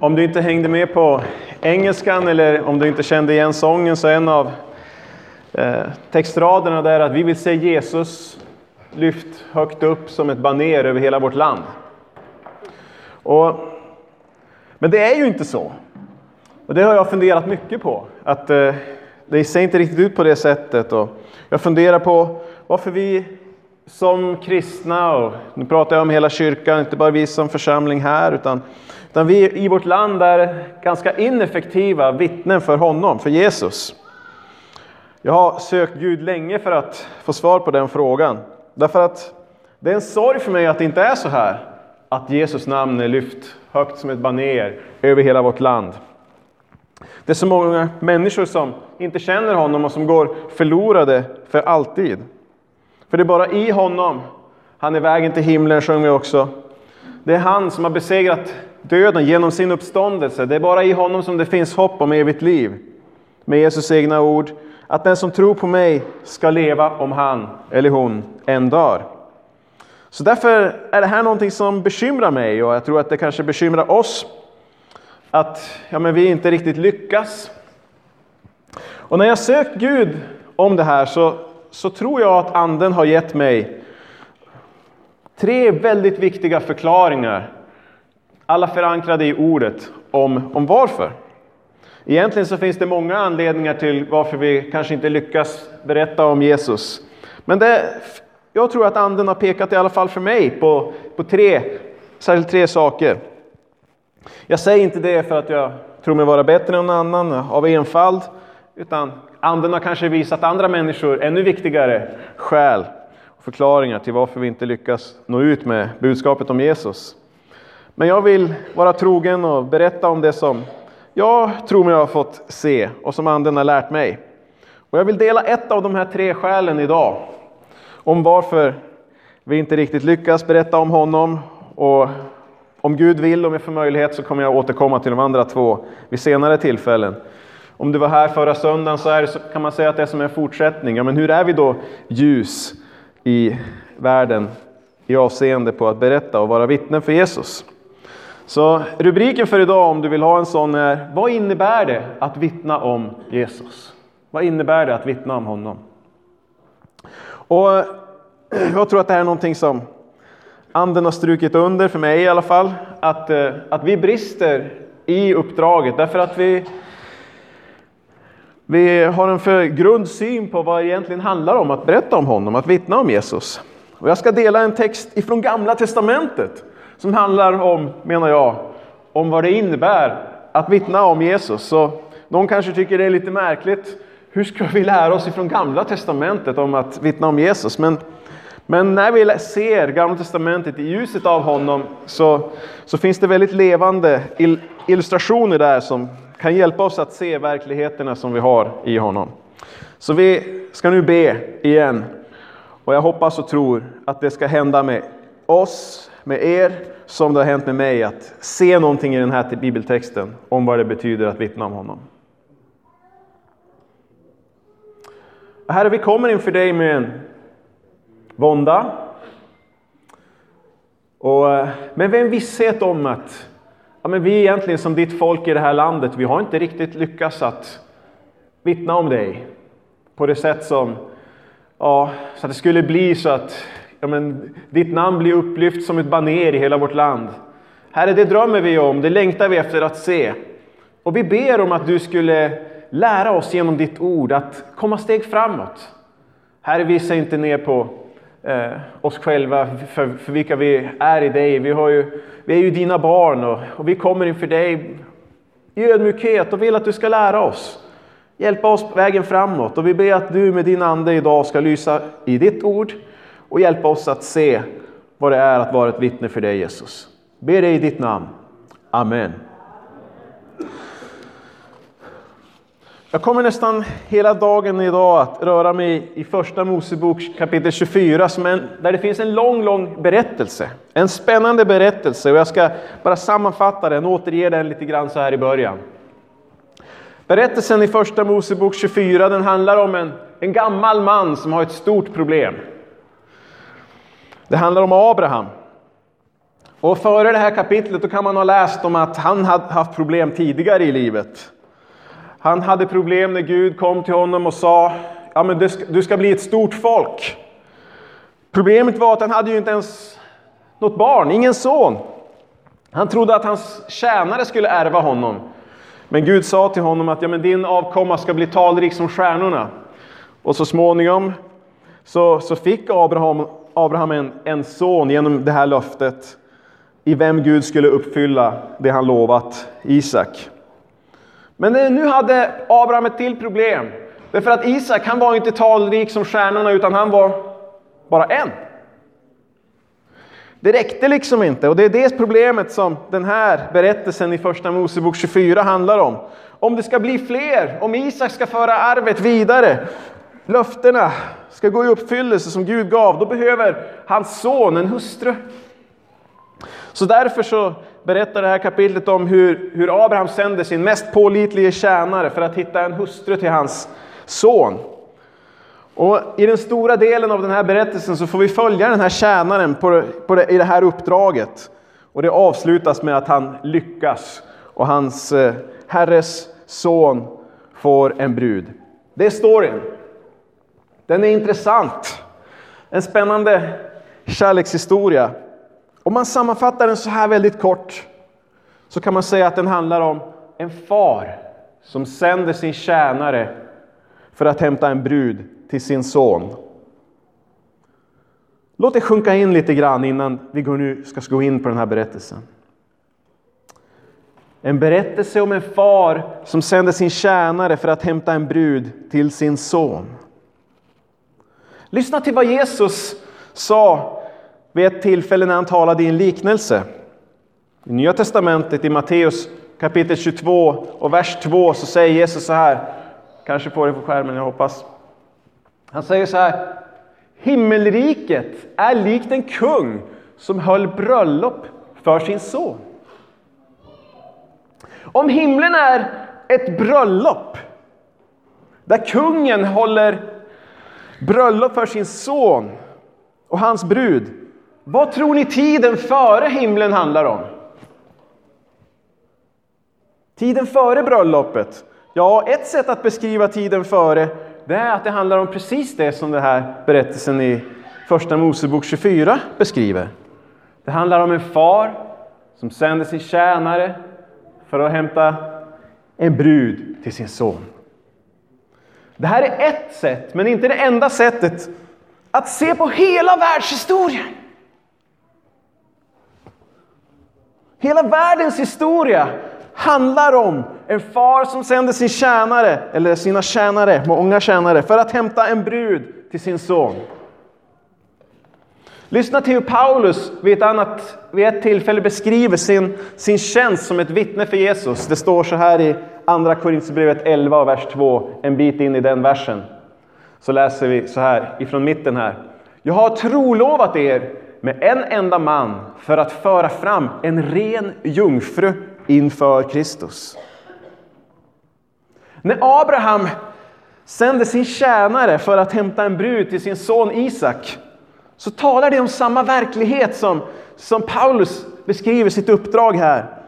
Om du inte hängde med på engelskan eller om du inte kände igen sången så är en av eh, textraderna där att vi vill se Jesus lyft högt upp som ett baner över hela vårt land. Och, men det är ju inte så. Och det har jag funderat mycket på. Att eh, det ser inte riktigt ut på det sättet. Och jag funderar på varför vi som kristna, och nu pratar jag om hela kyrkan, inte bara vi som församling här, utan, utan vi i vårt land är ganska ineffektiva vittnen för honom, för Jesus. Jag har sökt Gud länge för att få svar på den frågan. Därför att det är en sorg för mig att det inte är så här, att Jesus namn är lyft högt som ett baner över hela vårt land. Det är så många människor som inte känner honom och som går förlorade för alltid. För det är bara i honom, han är vägen till himlen sjunger vi också. Det är han som har besegrat döden genom sin uppståndelse. Det är bara i honom som det finns hopp om evigt liv. Med Jesus egna ord, att den som tror på mig ska leva om han eller hon än dör. Så därför är det här någonting som bekymrar mig och jag tror att det kanske bekymrar oss. Att ja, men vi inte riktigt lyckas. Och när jag sökt Gud om det här så så tror jag att Anden har gett mig tre väldigt viktiga förklaringar, alla förankrade i ordet, om, om varför. Egentligen så finns det många anledningar till varför vi kanske inte lyckas berätta om Jesus. Men det, jag tror att Anden har pekat i alla fall för mig på, på tre, särskilt tre saker. Jag säger inte det för att jag tror mig vara bättre än någon annan av enfald, utan Anden har kanske visat andra människor ännu viktigare skäl och förklaringar till varför vi inte lyckas nå ut med budskapet om Jesus. Men jag vill vara trogen och berätta om det som jag tror mig ha fått se och som Anden har lärt mig. Och jag vill dela ett av de här tre skälen idag. Om varför vi inte riktigt lyckas berätta om honom. Och om Gud vill och med får möjlighet så kommer jag återkomma till de andra två vid senare tillfällen. Om du var här förra söndagen så, är det, så kan man säga att det är som en fortsättning. Ja, men hur är vi då ljus i världen i avseende på att berätta och vara vittnen för Jesus? Så rubriken för idag, om du vill ha en sån, är Vad innebär det att vittna om Jesus? Vad innebär det att vittna om honom? Och jag tror att det här är någonting som Anden har strukit under, för mig i alla fall, att, eh, att vi brister i uppdraget därför att vi vi har en för grund syn på vad det egentligen handlar om att berätta om honom, att vittna om Jesus. Och jag ska dela en text ifrån Gamla Testamentet som handlar om, menar jag, om vad det innebär att vittna om Jesus. Så någon kanske tycker det är lite märkligt. Hur ska vi lära oss ifrån Gamla Testamentet om att vittna om Jesus? Men, men när vi ser Gamla Testamentet i ljuset av honom så, så finns det väldigt levande illustrationer där som kan hjälpa oss att se verkligheterna som vi har i honom. Så vi ska nu be igen. Och jag hoppas och tror att det ska hända med oss, med er, som det har hänt med mig, att se någonting i den här bibeltexten om vad det betyder att vittna om honom. Herre, vi kommer inför dig med en vånda. Och, men med en visshet om att ja, men vi egentligen som ditt folk i det här landet, vi har inte riktigt lyckats att vittna om dig på det sätt som, ja, så att det skulle bli så att ja, men, ditt namn blir upplyft som ett baner i hela vårt land. Herre, det drömmer vi om, det längtar vi efter att se. Och vi ber om att du skulle lära oss genom ditt ord att komma steg framåt. Herre, vi ser inte ner på eh, oss själva, för, för vilka vi är i dig. Vi, har ju, vi är ju dina barn och, och vi kommer inför dig i ödmjukhet och vill att du ska lära oss. Hjälpa oss på vägen framåt och vi ber att du med din Ande idag ska lysa i ditt ord och hjälpa oss att se vad det är att vara ett vittne för dig Jesus. Ber dig i ditt namn. Amen. Jag kommer nästan hela dagen idag att röra mig i första Mosebok kapitel 24, som en, där det finns en lång, lång berättelse. En spännande berättelse och jag ska bara sammanfatta den och återge den lite grann så här i början. Berättelsen i första Mosebok 24 den handlar om en, en gammal man som har ett stort problem. Det handlar om Abraham. Och före det här kapitlet då kan man ha läst om att han hade haft problem tidigare i livet. Han hade problem när Gud kom till honom och sa ja, men du ska, bli ett stort folk. Problemet var att han hade ju inte ens något barn, ingen son. Han trodde att hans tjänare skulle ärva honom. Men Gud sa till honom att ja, men din avkomma ska bli talrik som stjärnorna. Och så småningom så, så fick Abraham, Abraham en, en son genom det här löftet i vem Gud skulle uppfylla det han lovat Isak. Men nu hade Abraham ett till problem. Därför att Isak, han var inte talrik som stjärnorna, utan han var bara en. Det räckte liksom inte och det är det problemet som den här berättelsen i Första Mosebok 24 handlar om. Om det ska bli fler, om Isak ska föra arvet vidare, löftena ska gå i uppfyllelse som Gud gav, då behöver hans son en hustru. Så därför så berättar det här kapitlet om hur, hur Abraham sände sin mest pålitlige tjänare för att hitta en hustru till hans son. Och I den stora delen av den här berättelsen så får vi följa den här tjänaren på, på det, i det här uppdraget. Och det avslutas med att han lyckas och hans eh, herres son får en brud. Det är storyn. Den är intressant. En spännande kärlekshistoria. Om man sammanfattar den så här väldigt kort så kan man säga att den handlar om en far som sänder sin tjänare för att hämta en brud till sin son. Låt det sjunka in lite grann innan vi nu ska gå in på den här berättelsen. En berättelse om en far som sänder sin tjänare för att hämta en brud till sin son. Lyssna till vad Jesus sa vid ett tillfälle när han talade i en liknelse. I Nya Testamentet, i Matteus kapitel 22 och vers 2 så säger Jesus så här. Kanske får det på skärmen, jag hoppas. Han säger så här. Himmelriket är likt en kung som höll bröllop för sin son. Om himlen är ett bröllop där kungen håller bröllop för sin son och hans brud. Vad tror ni tiden före himlen handlar om? Tiden före bröllopet? Ja, ett sätt att beskriva tiden före det är att det handlar om precis det som den här berättelsen i Första Mosebok 24 beskriver. Det handlar om en far som sänder sin tjänare för att hämta en brud till sin son. Det här är ett sätt, men inte det enda sättet, att se på hela världshistorien. Hela världens historia handlar om en far som sänder sin tjänare, eller sina tjänare, många tjänare, för att hämta en brud till sin son. Lyssna till hur Paulus vid ett, annat, vid ett tillfälle beskriver sin, sin tjänst som ett vittne för Jesus. Det står så här i Andra Korinthierbrevet 11, vers 2, en bit in i den versen. Så läser vi så här ifrån mitten här. Jag har trolovat er med en enda man för att föra fram en ren jungfru inför Kristus. När Abraham sände sin tjänare för att hämta en brud till sin son Isak så talar det om samma verklighet som, som Paulus beskriver sitt uppdrag här.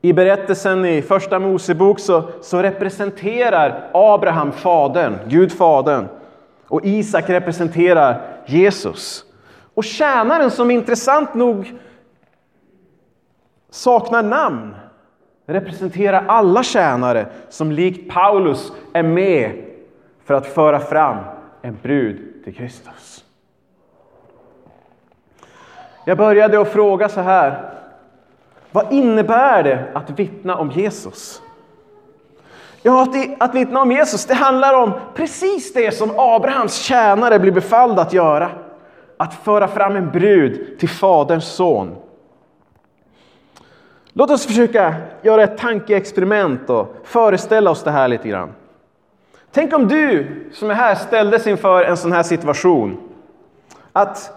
I berättelsen i Första Mosebok så, så representerar Abraham Fadern, Gud Fadern. Och Isak representerar Jesus. Och tjänaren som intressant nog saknar namn representerar alla tjänare som likt Paulus är med för att föra fram en brud till Kristus. Jag började att fråga så här. Vad innebär det att vittna om Jesus? Ja, att, att vittna om Jesus, det handlar om precis det som Abrahams tjänare blir befallda att göra. Att föra fram en brud till Faderns son. Låt oss försöka göra ett tankeexperiment och föreställa oss det här lite grann. Tänk om du som är här ställdes inför en sån här situation. Att,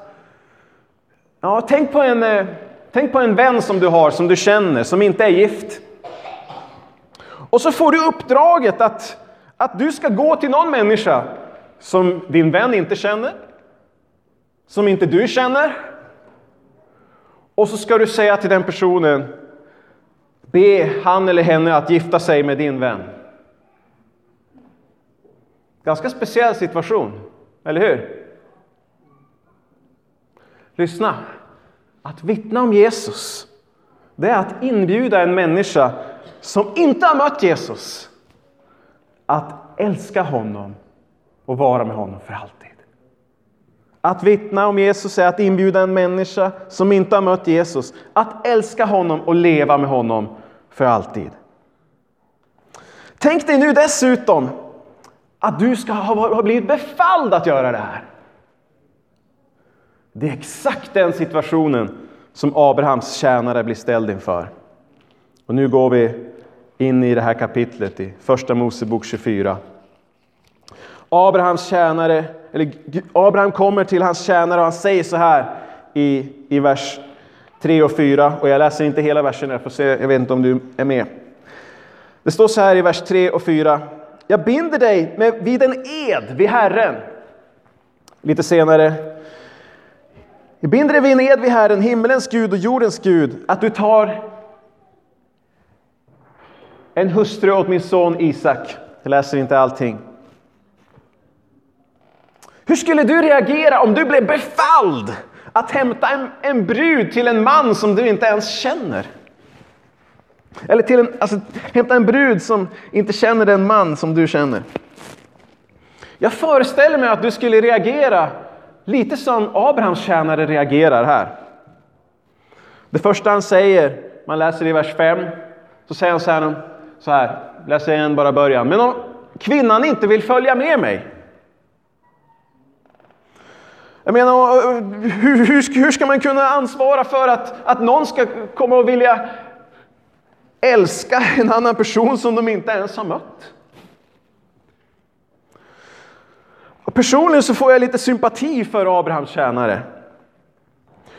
ja, tänk, på en, eh, tänk på en vän som du har, som du känner, som inte är gift. Och så får du uppdraget att, att du ska gå till någon människa som din vän inte känner, som inte du känner, Och så ska du säga till den personen, be han eller henne att gifta sig med din vän. Ganska speciell situation, eller hur? Lyssna, att vittna om Jesus, det är att inbjuda en människa som inte har mött Jesus att älska honom och vara med honom för alltid. Att vittna om Jesus är att inbjuda en människa som inte har mött Jesus att älska honom och leva med honom för alltid. Tänk dig nu dessutom att du ska ha blivit befalld att göra det här. Det är exakt den situationen som Abrahams tjänare blir ställd inför. Och nu går vi in i det här kapitlet i Första Mosebok 24. Abrahams tjänare, eller Abraham kommer till hans tjänare och han säger så här i, i vers 3 och 4. Och jag läser inte hela versen, jag, får se, jag vet inte om du är med. Det står så här i vers 3 och 4. Jag binder dig med, vid en ed vid Herren. Lite senare. Jag binder dig vid en ed vid Herren, himmelens Gud och jordens Gud, att du tar en hustru åt min son Isak. Jag läser inte allting. Hur skulle du reagera om du blev befalld att hämta en, en brud till en man som du inte ens känner? Eller till en, alltså, hämta en brud som inte känner den man som du känner. Jag föreställer mig att du skulle reagera lite som Abrahams tjänare reagerar här. Det första han säger, man läser i vers 5, så säger han så här, så här läser jag igen bara början. Men om kvinnan inte vill följa med mig, jag menar, hur, hur, hur ska man kunna ansvara för att, att någon ska komma och vilja älska en annan person som de inte ens har mött? Och personligen så får jag lite sympati för Abrahams tjänare.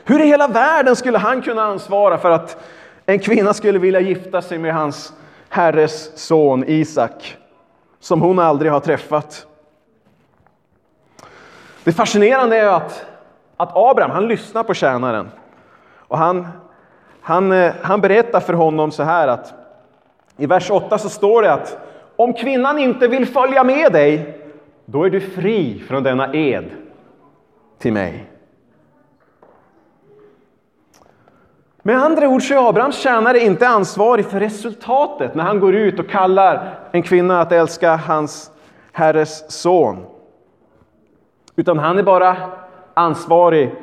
Hur i hela världen skulle han kunna ansvara för att en kvinna skulle vilja gifta sig med hans herres son Isak, som hon aldrig har träffat? Det fascinerande är att, att Abraham han lyssnar på tjänaren. Och han, han, eh, han berättar för honom så här att i vers 8 så står det att om kvinnan inte vill följa med dig, då är du fri från denna ed till mig. Med andra ord så är Abrahams tjänare inte ansvarig för resultatet när han går ut och kallar en kvinna att älska hans herres son. Utan han är bara ansvarig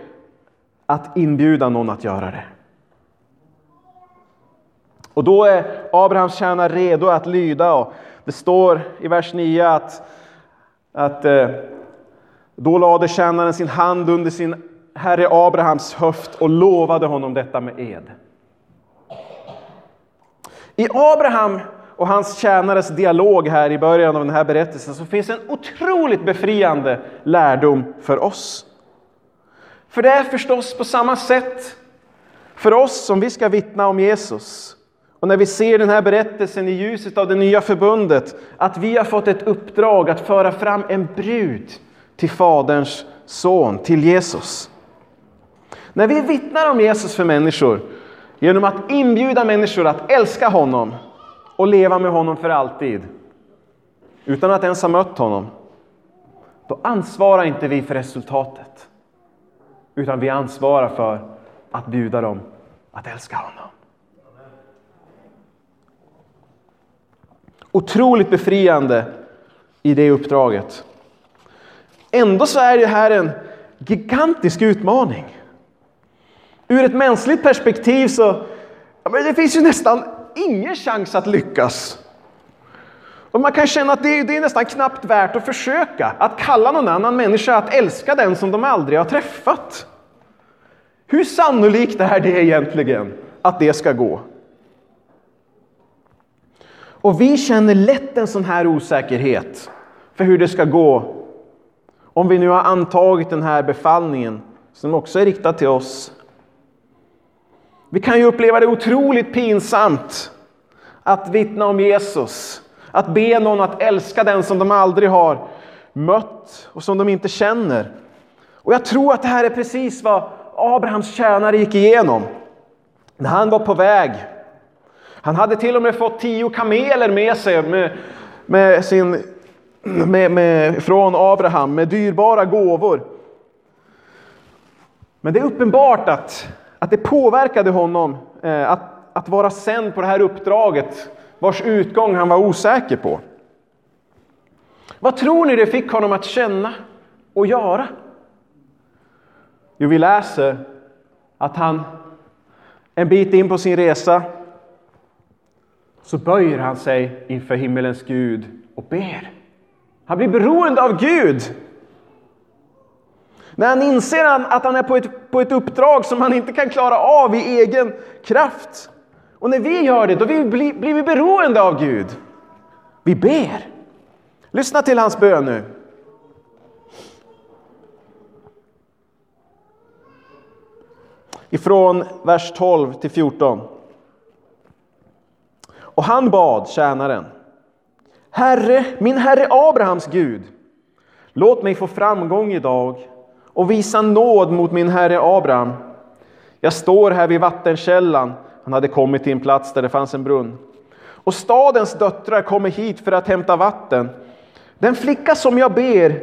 att inbjuda någon att göra det. Och då är Abrahams tjänare redo att lyda. Och det står i vers 9 att, att eh, då lade tjänaren sin hand under sin herre Abrahams höft och lovade honom detta med ed. I Abraham och hans tjänares dialog här i början av den här berättelsen så finns en otroligt befriande lärdom för oss. För det är förstås på samma sätt för oss som vi ska vittna om Jesus. Och när vi ser den här berättelsen i ljuset av det nya förbundet, att vi har fått ett uppdrag att föra fram en brud till Faderns son, till Jesus. När vi vittnar om Jesus för människor genom att inbjuda människor att älska honom och leva med honom för alltid utan att ens ha mött honom, då ansvarar inte vi för resultatet. Utan vi ansvarar för att bjuda dem att älska honom. Otroligt befriande i det uppdraget. Ändå så är det här en gigantisk utmaning. Ur ett mänskligt perspektiv så ja, men det finns ju nästan ingen chans att lyckas. Och man kan känna att det, det är nästan knappt värt att försöka att kalla någon annan människa att älska den som de aldrig har träffat. Hur sannolikt är det egentligen att det ska gå? Och vi känner lätt en sån här osäkerhet för hur det ska gå om vi nu har antagit den här befallningen som också är riktad till oss vi kan ju uppleva det otroligt pinsamt att vittna om Jesus. Att be någon att älska den som de aldrig har mött och som de inte känner. Och jag tror att det här är precis vad Abrahams tjänare gick igenom. När han var på väg, han hade till och med fått tio kameler med sig med, med sin, med, med, från Abraham med dyrbara gåvor. Men det är uppenbart att, att det påverkade honom eh, att, att vara sänd på det här uppdraget vars utgång han var osäker på. Vad tror ni det fick honom att känna och göra? Jo, vi läser att han en bit in på sin resa så böjer han sig inför himmelens Gud och ber. Han blir beroende av Gud. När han inser att han är på ett, på ett uppdrag som han inte kan klara av i egen kraft. Och när vi gör det, då blir vi beroende av Gud. Vi ber. Lyssna till hans bön nu. Ifrån vers 12 till 14. Och han bad tjänaren. Herre, min herre Abrahams Gud, låt mig få framgång idag och visa nåd mot min herre Abraham. Jag står här vid vattenkällan. Han hade kommit till en plats där det fanns en brunn. Och stadens döttrar kommer hit för att hämta vatten. Den flicka som jag ber,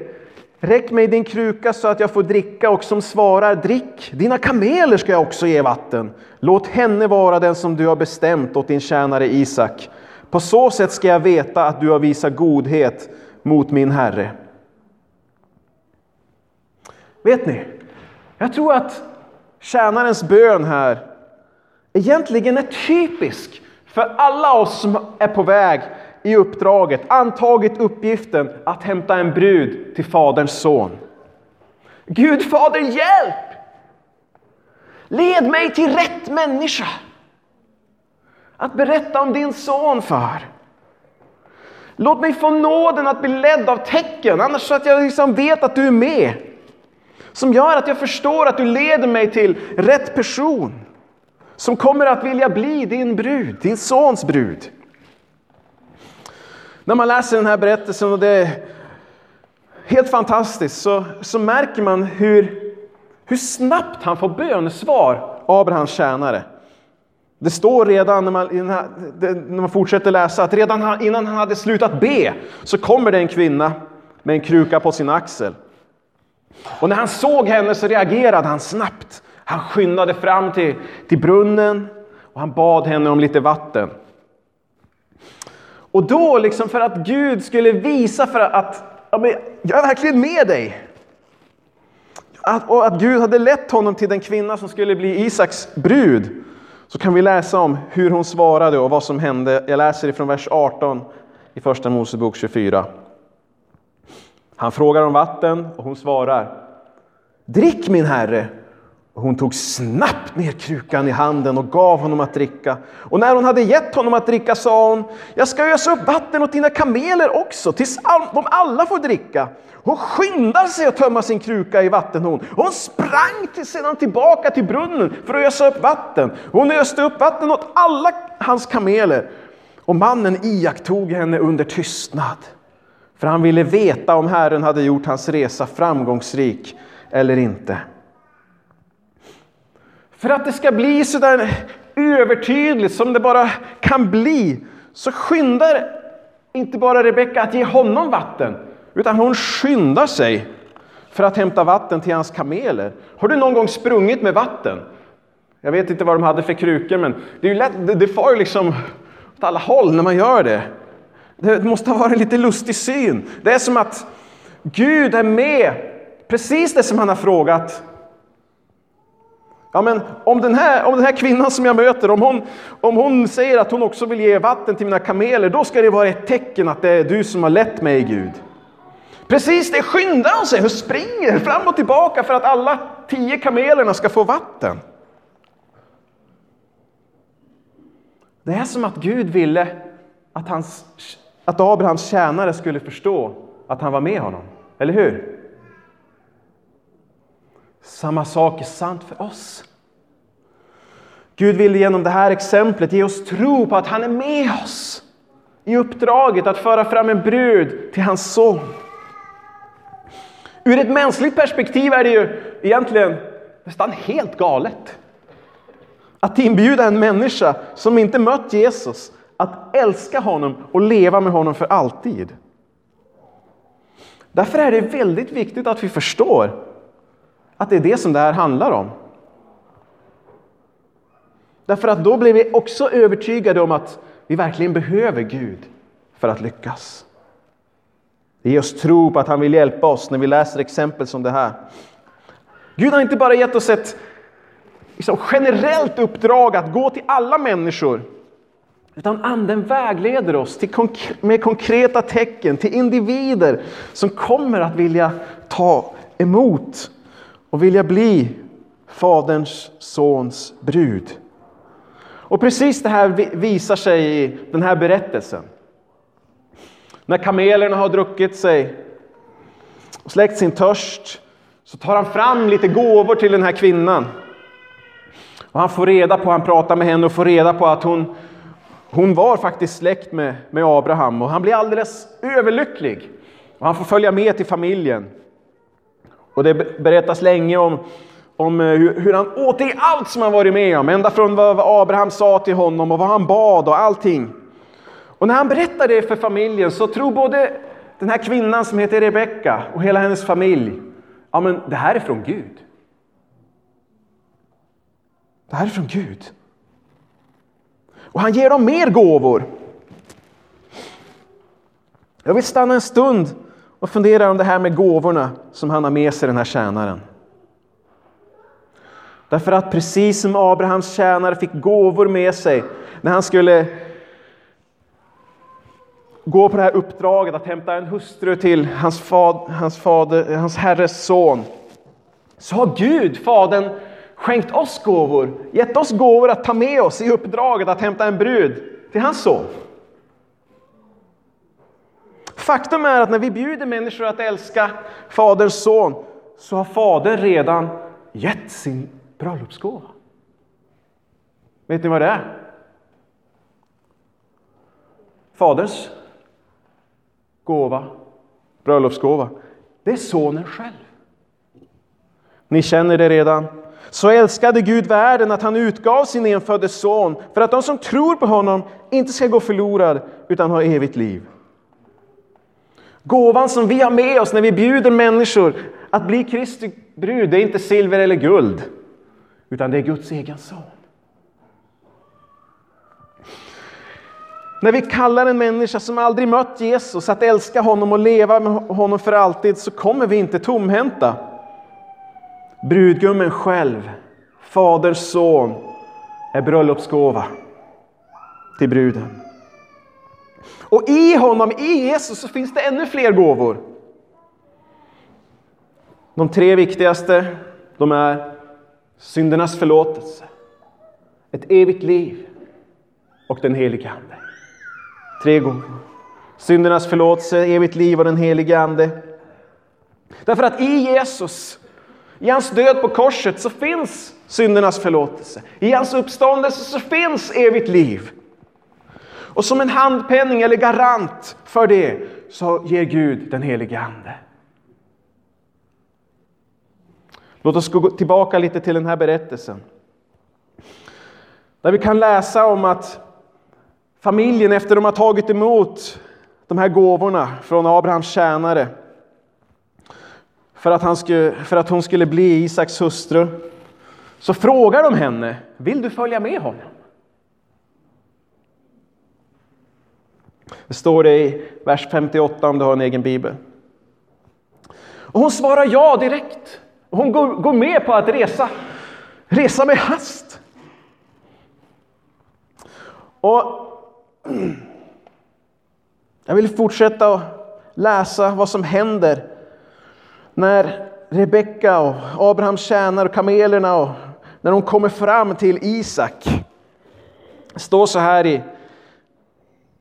räck mig din kruka så att jag får dricka och som svarar, drick, dina kameler ska jag också ge vatten. Låt henne vara den som du har bestämt åt din tjänare Isak. På så sätt ska jag veta att du har visat godhet mot min herre. Vet ni, jag tror att tjänarens bön här egentligen är typisk för alla oss som är på väg i uppdraget, antagit uppgiften att hämta en brud till Faderns son. Gud Fader, hjälp! Led mig till rätt människa att berätta om din son för. Låt mig få nåden att bli ledd av tecken, annars så att jag liksom vet att du är med. Som gör att jag förstår att du leder mig till rätt person. Som kommer att vilja bli din brud, din sons brud. När man läser den här berättelsen, och det är helt fantastiskt, så, så märker man hur, hur snabbt han får bönesvar, Abrahams tjänare. Det står redan när man, när man fortsätter läsa att redan innan han hade slutat be så kommer det en kvinna med en kruka på sin axel. Och när han såg henne så reagerade han snabbt. Han skyndade fram till, till brunnen och han bad henne om lite vatten. Och då, liksom för att Gud skulle visa för att ja, men jag är verkligen med dig. Att, och att Gud hade lett honom till den kvinna som skulle bli Isaks brud. Så kan vi läsa om hur hon svarade och vad som hände. Jag läser ifrån vers 18 i Första Mosebok 24. Han frågar om vatten och hon svarar. Drick min herre, och hon tog snabbt ner krukan i handen och gav honom att dricka. Och när hon hade gett honom att dricka sa hon, jag ska ösa upp vatten åt dina kameler också, tills de alla får dricka. Hon skyndade sig att tömma sin kruka i vattenhon. Hon sprang till, sedan tillbaka till brunnen för att ösa upp vatten. Hon öste upp vatten åt alla hans kameler. Och mannen iakttog henne under tystnad. För han ville veta om Herren hade gjort hans resa framgångsrik eller inte. För att det ska bli så där övertydligt som det bara kan bli så skyndar inte bara Rebecka att ge honom vatten, utan hon skyndar sig för att hämta vatten till hans kameler. Har du någon gång sprungit med vatten? Jag vet inte vad de hade för krukor, men det, är ju lätt, det, det far liksom åt alla håll när man gör det. Det måste ha varit en lite lustig syn. Det är som att Gud är med, precis det som han har frågat Ja, men om, den här, om den här kvinnan som jag möter, om hon, om hon säger att hon också vill ge vatten till mina kameler, då ska det vara ett tecken att det är du som har lett mig, Gud. Precis det skyndar hon sig och springer fram och tillbaka för att alla tio kamelerna ska få vatten. Det är som att Gud ville att, hans, att Abrahams tjänare skulle förstå att han var med honom. Eller hur? Samma sak är sant för oss. Gud vill genom det här exemplet ge oss tro på att han är med oss i uppdraget att föra fram en brud till hans son. Ur ett mänskligt perspektiv är det ju egentligen nästan helt galet Att inbjuda en människa som inte mött Jesus att älska honom och leva med honom för alltid. Därför är det väldigt viktigt att vi förstår att det är det som det här handlar om. Därför att då blir vi också övertygade om att vi verkligen behöver Gud för att lyckas. Det ger oss tro på att han vill hjälpa oss när vi läser exempel som det här. Gud har inte bara gett oss ett liksom, generellt uppdrag att gå till alla människor. Utan anden vägleder oss till konk med konkreta tecken till individer som kommer att vilja ta emot och vilja bli Faderns sons brud. Och precis det här visar sig i den här berättelsen. När kamelerna har druckit sig och släckt sin törst så tar han fram lite gåvor till den här kvinnan. Och han får reda på, han pratar med henne och får reda på att hon, hon var faktiskt släkt med, med Abraham och han blir alldeles överlycklig. Och han får följa med till familjen. Och det berättas länge om, om eh, hur, hur han återger allt som han varit med om, ända från vad Abraham sa till honom och vad han bad och allting. Och när han berättar det för familjen så tror både den här kvinnan som heter Rebecka och hela hennes familj, ja men det här är från Gud. Det här är från Gud. Och han ger dem mer gåvor. Jag vill stanna en stund och fundera om det här med gåvorna som han har med sig, den här tjänaren. Därför att precis som Abrahams tjänare fick gåvor med sig när han skulle gå på det här uppdraget att hämta en hustru till hans, fad, hans, fader, hans herres son. Så har Gud, Fadern, skänkt oss gåvor, gett oss gåvor att ta med oss i uppdraget att hämta en brud till hans son. Faktum är att när vi bjuder människor att älska Faderns son så har Fadern redan gett sin bröllopsgåva. Vet ni vad det är? Faderns gåva, bröllopsgåva, det är sonen själv. Ni känner det redan. Så älskade Gud världen att han utgav sin enfödde son för att de som tror på honom inte ska gå förlorad utan ha evigt liv. Gåvan som vi har med oss när vi bjuder människor att bli Kristi brud, det är inte silver eller guld, utan det är Guds egen son. När vi kallar en människa som aldrig mött Jesus att älska honom och leva med honom för alltid så kommer vi inte tomhänta. Brudgummen själv, Faderns son, är bröllopsgåva till bruden. Och i honom, i Jesus, så finns det ännu fler gåvor. De tre viktigaste, de är syndernas förlåtelse, ett evigt liv och den helige Ande. Tre gånger. Syndernas förlåtelse, evigt liv och den helige Ande. Därför att i Jesus, i hans död på korset, så finns syndernas förlåtelse. I hans uppståndelse så finns evigt liv. Och som en handpenning eller garant för det så ger Gud den helige Ande. Låt oss gå tillbaka lite till den här berättelsen. Där vi kan läsa om att familjen efter de har tagit emot de här gåvorna från Abrahams tjänare för att, han skulle, för att hon skulle bli Isaks hustru så frågar de henne, vill du följa med honom? Det står det i vers 58 om du har en egen bibel. Och hon svarar ja direkt. Och hon går, går med på att resa, resa med hast. Och jag vill fortsätta läsa vad som händer när Rebecka och Abrahams tjänare och kamelerna och när de kommer fram till Isak. Det står så här i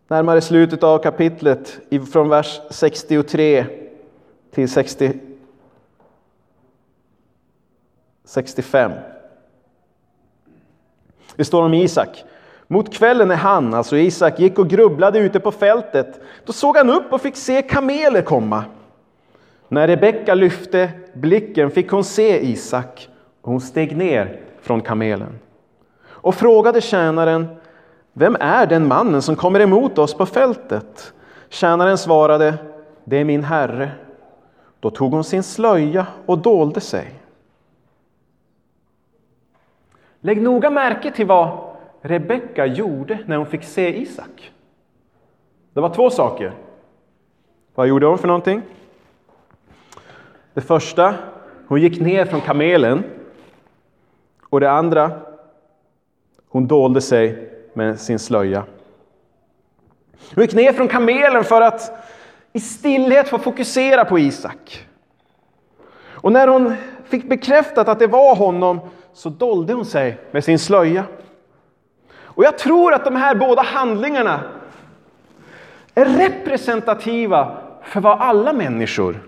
närmare slutet av kapitlet från vers 63 till 60, 65. Det står om Isak. Mot kvällen när han, alltså Isak, gick och grubblade ute på fältet, då såg han upp och fick se kameler komma. När Rebecka lyfte blicken fick hon se Isak och hon steg ner från kamelen. och frågade tjänaren Vem är den mannen som kommer emot oss på fältet? Tjänaren svarade Det är min herre. Då tog hon sin slöja och dolde sig. Lägg noga märke till vad Rebecka gjorde när hon fick se Isak. Det var två saker. Vad gjorde hon för någonting? Det första, hon gick ner från kamelen. Och det andra, hon dolde sig med sin slöja. Hon gick ner från kamelen för att i stillhet få fokusera på Isak. Och när hon fick bekräftat att det var honom så dolde hon sig med sin slöja. Och jag tror att de här båda handlingarna är representativa för vad alla människor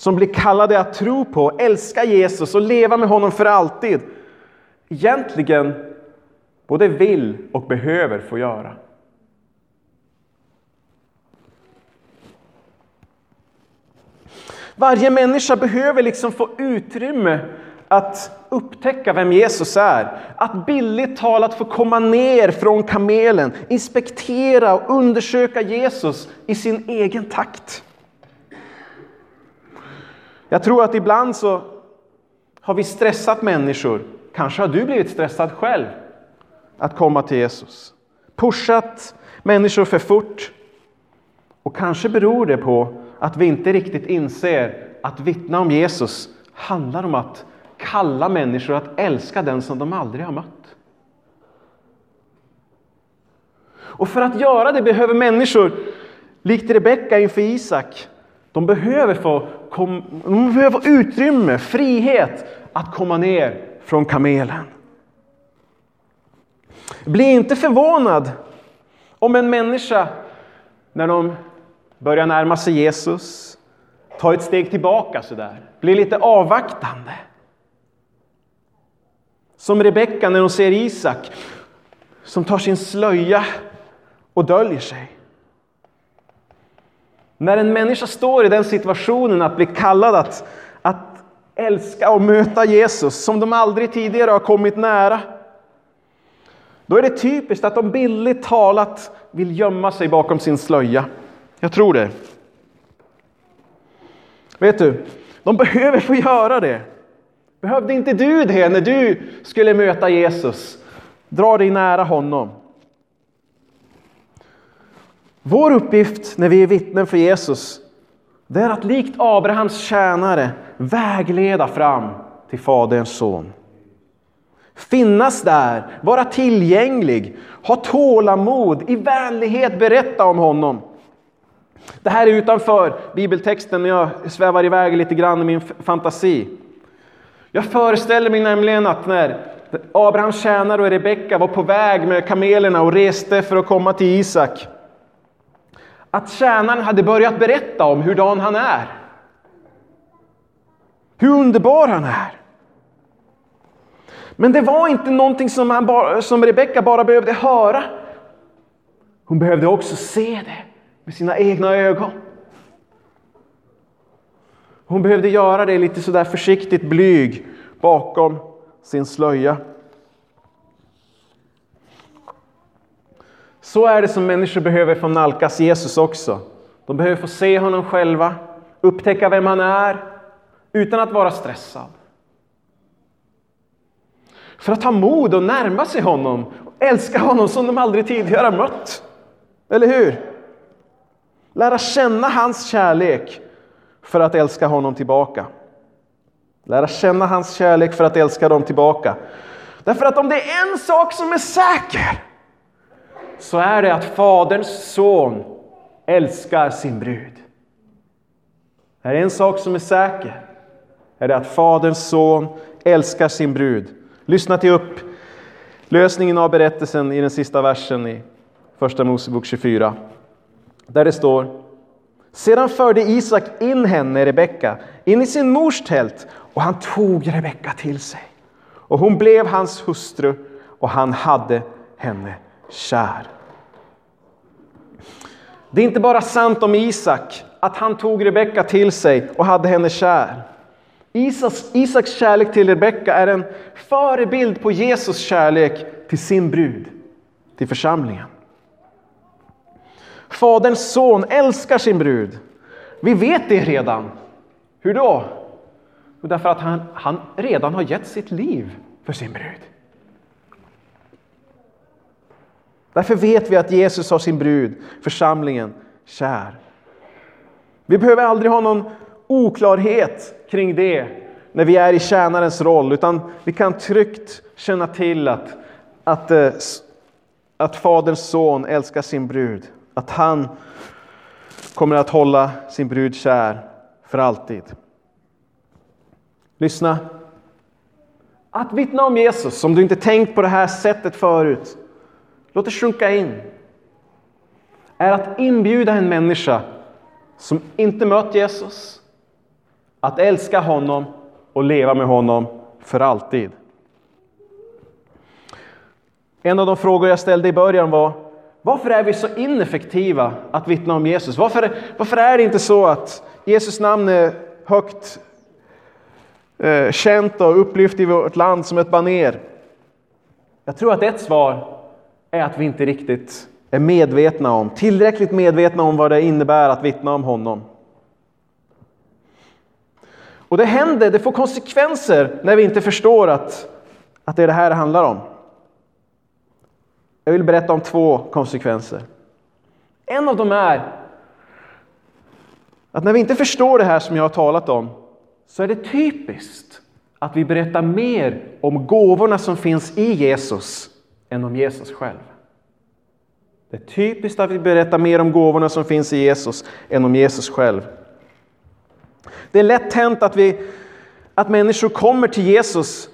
som blir kallade att tro på, älska Jesus och leva med honom för alltid egentligen både vill och behöver få göra. Varje människa behöver liksom få utrymme att upptäcka vem Jesus är. Att billigt talat få komma ner från kamelen, inspektera och undersöka Jesus i sin egen takt. Jag tror att ibland så har vi stressat människor. Kanske har du blivit stressad själv att komma till Jesus. Pushat människor för fort. Och kanske beror det på att vi inte riktigt inser att vittna om Jesus handlar om att kalla människor att älska den som de aldrig har mött. Och för att göra det behöver människor, likt Rebecka inför Isak, de behöver få, kom, de behöver utrymme, frihet att komma ner från kamelen. Bli inte förvånad om en människa, när de börjar närma sig Jesus, tar ett steg tillbaka sådär, blir lite avvaktande. Som Rebecka när hon ser Isak som tar sin slöja och döljer sig. När en människa står i den situationen att bli kallad att, att älska och möta Jesus som de aldrig tidigare har kommit nära. Då är det typiskt att de billigt talat vill gömma sig bakom sin slöja. Jag tror det. Vet du, de behöver få göra det. Behövde inte du det när du skulle möta Jesus? Dra dig nära honom. Vår uppgift när vi är vittnen för Jesus, det är att likt Abrahams tjänare vägleda fram till Faderns son. Finnas där, vara tillgänglig, ha tålamod, i vänlighet berätta om honom. Det här är utanför bibeltexten, men jag svävar iväg lite grann i min fantasi. Jag föreställer mig nämligen att när Abrahams tjänare och Rebecka var på väg med kamelerna och reste för att komma till Isak, att tjänaren hade börjat berätta om hurdan han är. Hur underbar han är. Men det var inte någonting som, han bara, som Rebecka bara behövde höra. Hon behövde också se det med sina egna ögon. Hon behövde göra det lite sådär försiktigt blyg bakom sin slöja. Så är det som människor behöver få nalkas Jesus också. De behöver få se honom själva, upptäcka vem han är, utan att vara stressad. För att ha mod att närma sig honom och älska honom som de aldrig tidigare har mött. Eller hur? Lära känna hans kärlek för att älska honom tillbaka. Lära känna hans kärlek för att älska dem tillbaka. Därför att om det är en sak som är säker så är det att Faderns son älskar sin brud. Det är en sak som är säker. Är det att Faderns son älskar sin brud. Lyssna till upp lösningen av berättelsen i den sista versen i Första Mosebok 24. Där det står Sedan förde Isak in henne, Rebecka, in i sin mors tält och han tog Rebecka till sig. Och hon blev hans hustru och han hade henne kär. Det är inte bara sant om Isak att han tog Rebecka till sig och hade henne kär. Isaks, Isaks kärlek till Rebecka är en förebild på Jesus kärlek till sin brud, till församlingen. Faderns son älskar sin brud. Vi vet det redan. Hur då? Därför att han, han redan har gett sitt liv för sin brud. Därför vet vi att Jesus har sin brud, församlingen, kär. Vi behöver aldrig ha någon oklarhet kring det när vi är i tjänarens roll, utan vi kan tryggt känna till att, att, eh, att Faderns son älskar sin brud, att han kommer att hålla sin brud kär för alltid. Lyssna. Att vittna om Jesus, om du inte tänkt på det här sättet förut, låt det sjunka in, är att inbjuda en människa som inte mött Jesus, att älska honom och leva med honom för alltid. En av de frågor jag ställde i början var varför är vi så ineffektiva att vittna om Jesus? Varför, varför är det inte så att Jesus namn är högt eh, känt och upplyft i vårt land som ett baner? Jag tror att ett svar är att vi inte riktigt är medvetna om, tillräckligt medvetna om vad det innebär att vittna om honom. Och det händer, det får konsekvenser när vi inte förstår att, att det är det här det handlar om. Jag vill berätta om två konsekvenser. En av dem är att när vi inte förstår det här som jag har talat om så är det typiskt att vi berättar mer om gåvorna som finns i Jesus än om Jesus själv. Det är typiskt att vi berättar mer om gåvorna som finns i Jesus än om Jesus själv. Det är lätt hänt att, vi, att människor kommer till Jesus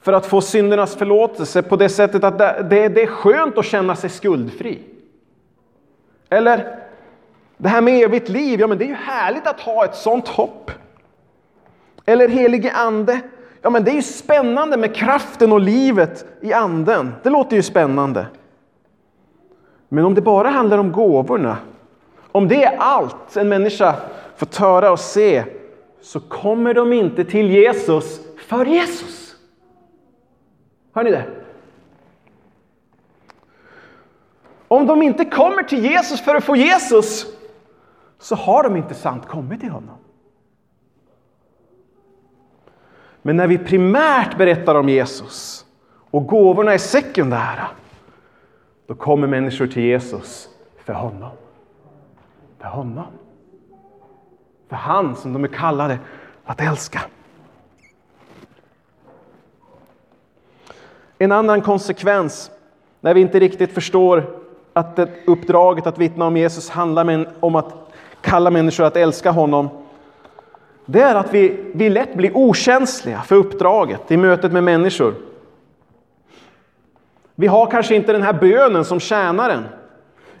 för att få syndernas förlåtelse på det sättet att det, det, det är skönt att känna sig skuldfri. Eller det här med evigt liv, ja men det är ju härligt att ha ett sånt hopp. Eller helige ande, ja men det är ju spännande med kraften och livet i anden. Det låter ju spännande. Men om det bara handlar om gåvorna, om det är allt en människa får höra och se, så kommer de inte till Jesus för Jesus. Hör ni det? Om de inte kommer till Jesus för att få Jesus, så har de inte sant kommit till honom. Men när vi primärt berättar om Jesus och gåvorna är sekundära, då kommer människor till Jesus för honom. För honom. För han som de är kallade att älska. En annan konsekvens när vi inte riktigt förstår att uppdraget att vittna om Jesus handlar om att kalla människor att älska honom. Det är att vi, vi lätt blir okänsliga för uppdraget i mötet med människor. Vi har kanske inte den här bönen som tjänaren.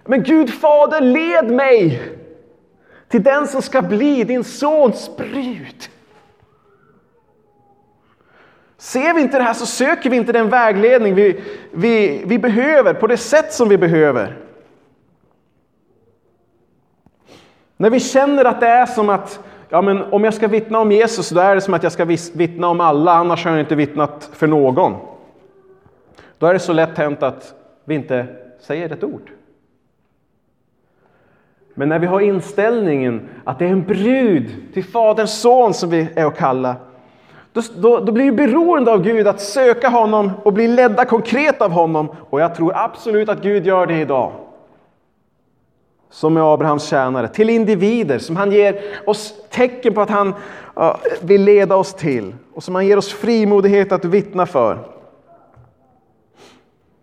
Men Gud Fader, led mig till den som ska bli din sons brud. Ser vi inte det här så söker vi inte den vägledning vi, vi, vi behöver på det sätt som vi behöver. När vi känner att det är som att ja, men om jag ska vittna om Jesus, då är det som att jag ska vittna om alla, annars har jag inte vittnat för någon. Då är det så lätt hänt att vi inte säger ett ord. Men när vi har inställningen att det är en brud till Faderns son som vi är att kalla, då, då, då, blir vi beroende av Gud att söka honom och bli ledda konkret av honom. Och jag tror absolut att Gud gör det idag. Som är Abrahams tjänare, till individer som han ger oss tecken på att han vill leda oss till och som han ger oss frimodighet att vittna för.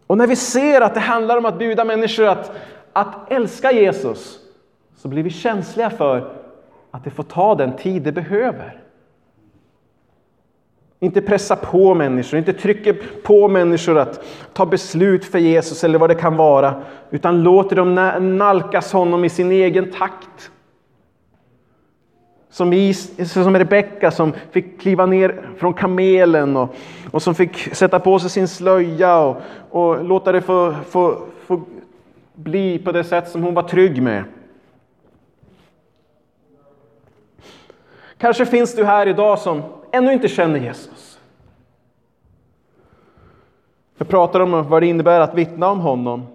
Och när vi ser att det handlar om att bjuda människor att, att älska Jesus, så blir vi känsliga för att det får ta den tid det behöver. Inte pressa på människor, inte trycka på människor att ta beslut för Jesus eller vad det kan vara, utan låter dem nalkas honom i sin egen takt. Som, som Rebecka som fick kliva ner från kamelen och, och som fick sätta på sig sin slöja och, och låta det få, få, få bli på det sätt som hon var trygg med. Kanske finns du här idag som ännu inte känner Jesus. Jag pratar om vad det innebär att vittna om honom.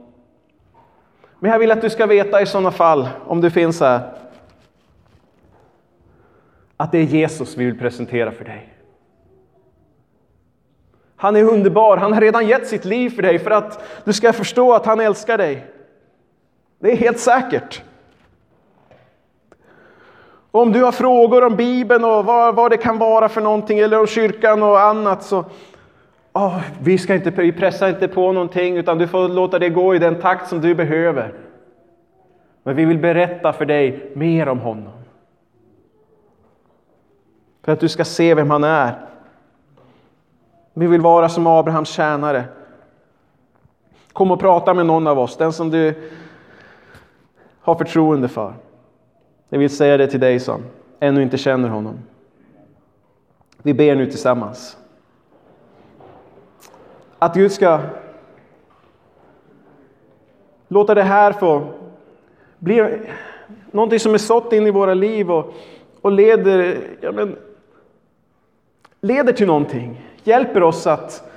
Men jag vill att du ska veta i sådana fall, om du finns här, att det är Jesus vi vill presentera för dig. Han är underbar, han har redan gett sitt liv för dig för att du ska förstå att han älskar dig. Det är helt säkert. Om du har frågor om Bibeln och vad, vad det kan vara för någonting eller om kyrkan och annat så oh, vi, ska inte, vi pressar inte på någonting utan du får låta det gå i den takt som du behöver. Men vi vill berätta för dig mer om honom. För att du ska se vem han är. Vi vill vara som Abrahams tjänare. Kom och prata med någon av oss, den som du har förtroende för. Jag vill säga det till dig som ännu inte känner honom. Vi ber nu tillsammans. Att Gud ska låta det här få bli någonting som är sått in i våra liv och, och leder, ja men, leder till någonting. Hjälper oss att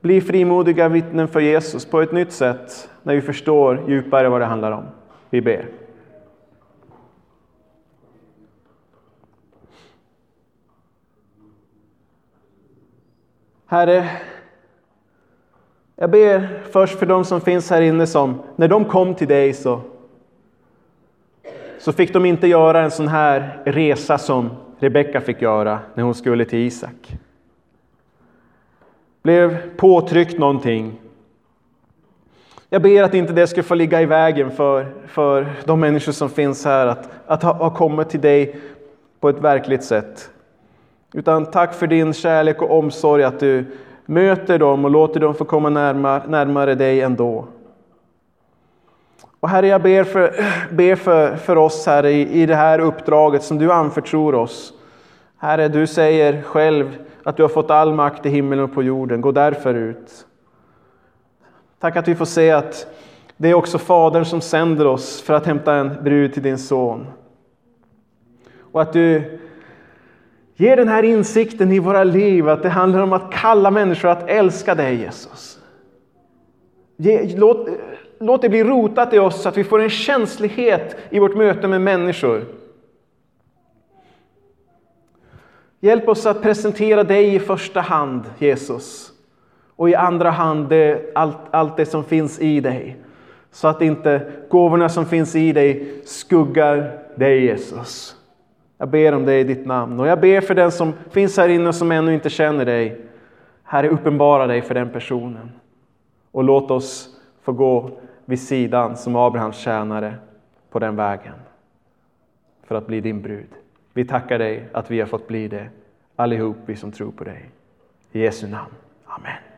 bli frimodiga vittnen för Jesus på ett nytt sätt när vi förstår djupare vad det handlar om. Vi ber. Herre, jag ber först för de som finns här inne som, när de kom till dig så, så fick de inte göra en sån här resa som Rebecka fick göra när hon skulle till Isak. Blev påtryckt någonting. Jag ber att inte det ska få ligga i vägen för, för de människor som finns här att, att ha, ha kommit till dig på ett verkligt sätt. Utan tack för din kärlek och omsorg att du möter dem och låter dem få komma närmare, närmare dig ändå. Och Herre, jag ber för, ber för, för oss här i, i det här uppdraget som du anförtror oss. Herre, du säger själv att du har fått all makt i himlen och på jorden. Gå därför ut. Tack att vi får se att det är också Fadern som sänder oss för att hämta en brud till din son. Och att du Ge den här insikten i våra liv att det handlar om att kalla människor att älska dig Jesus. Ge, låt, låt det bli rotat i oss så att vi får en känslighet i vårt möte med människor. Hjälp oss att presentera dig i första hand Jesus och i andra hand det, allt, allt det som finns i dig. Så att inte gåvorna som finns i dig skuggar dig Jesus. Jag ber om det i ditt namn och jag ber för den som finns här inne som ännu inte känner dig. Herre, uppenbara dig för den personen och låt oss få gå vid sidan som Abrahams tjänare på den vägen för att bli din brud. Vi tackar dig att vi har fått bli det, allihop vi som tror på dig. I Jesu namn. Amen.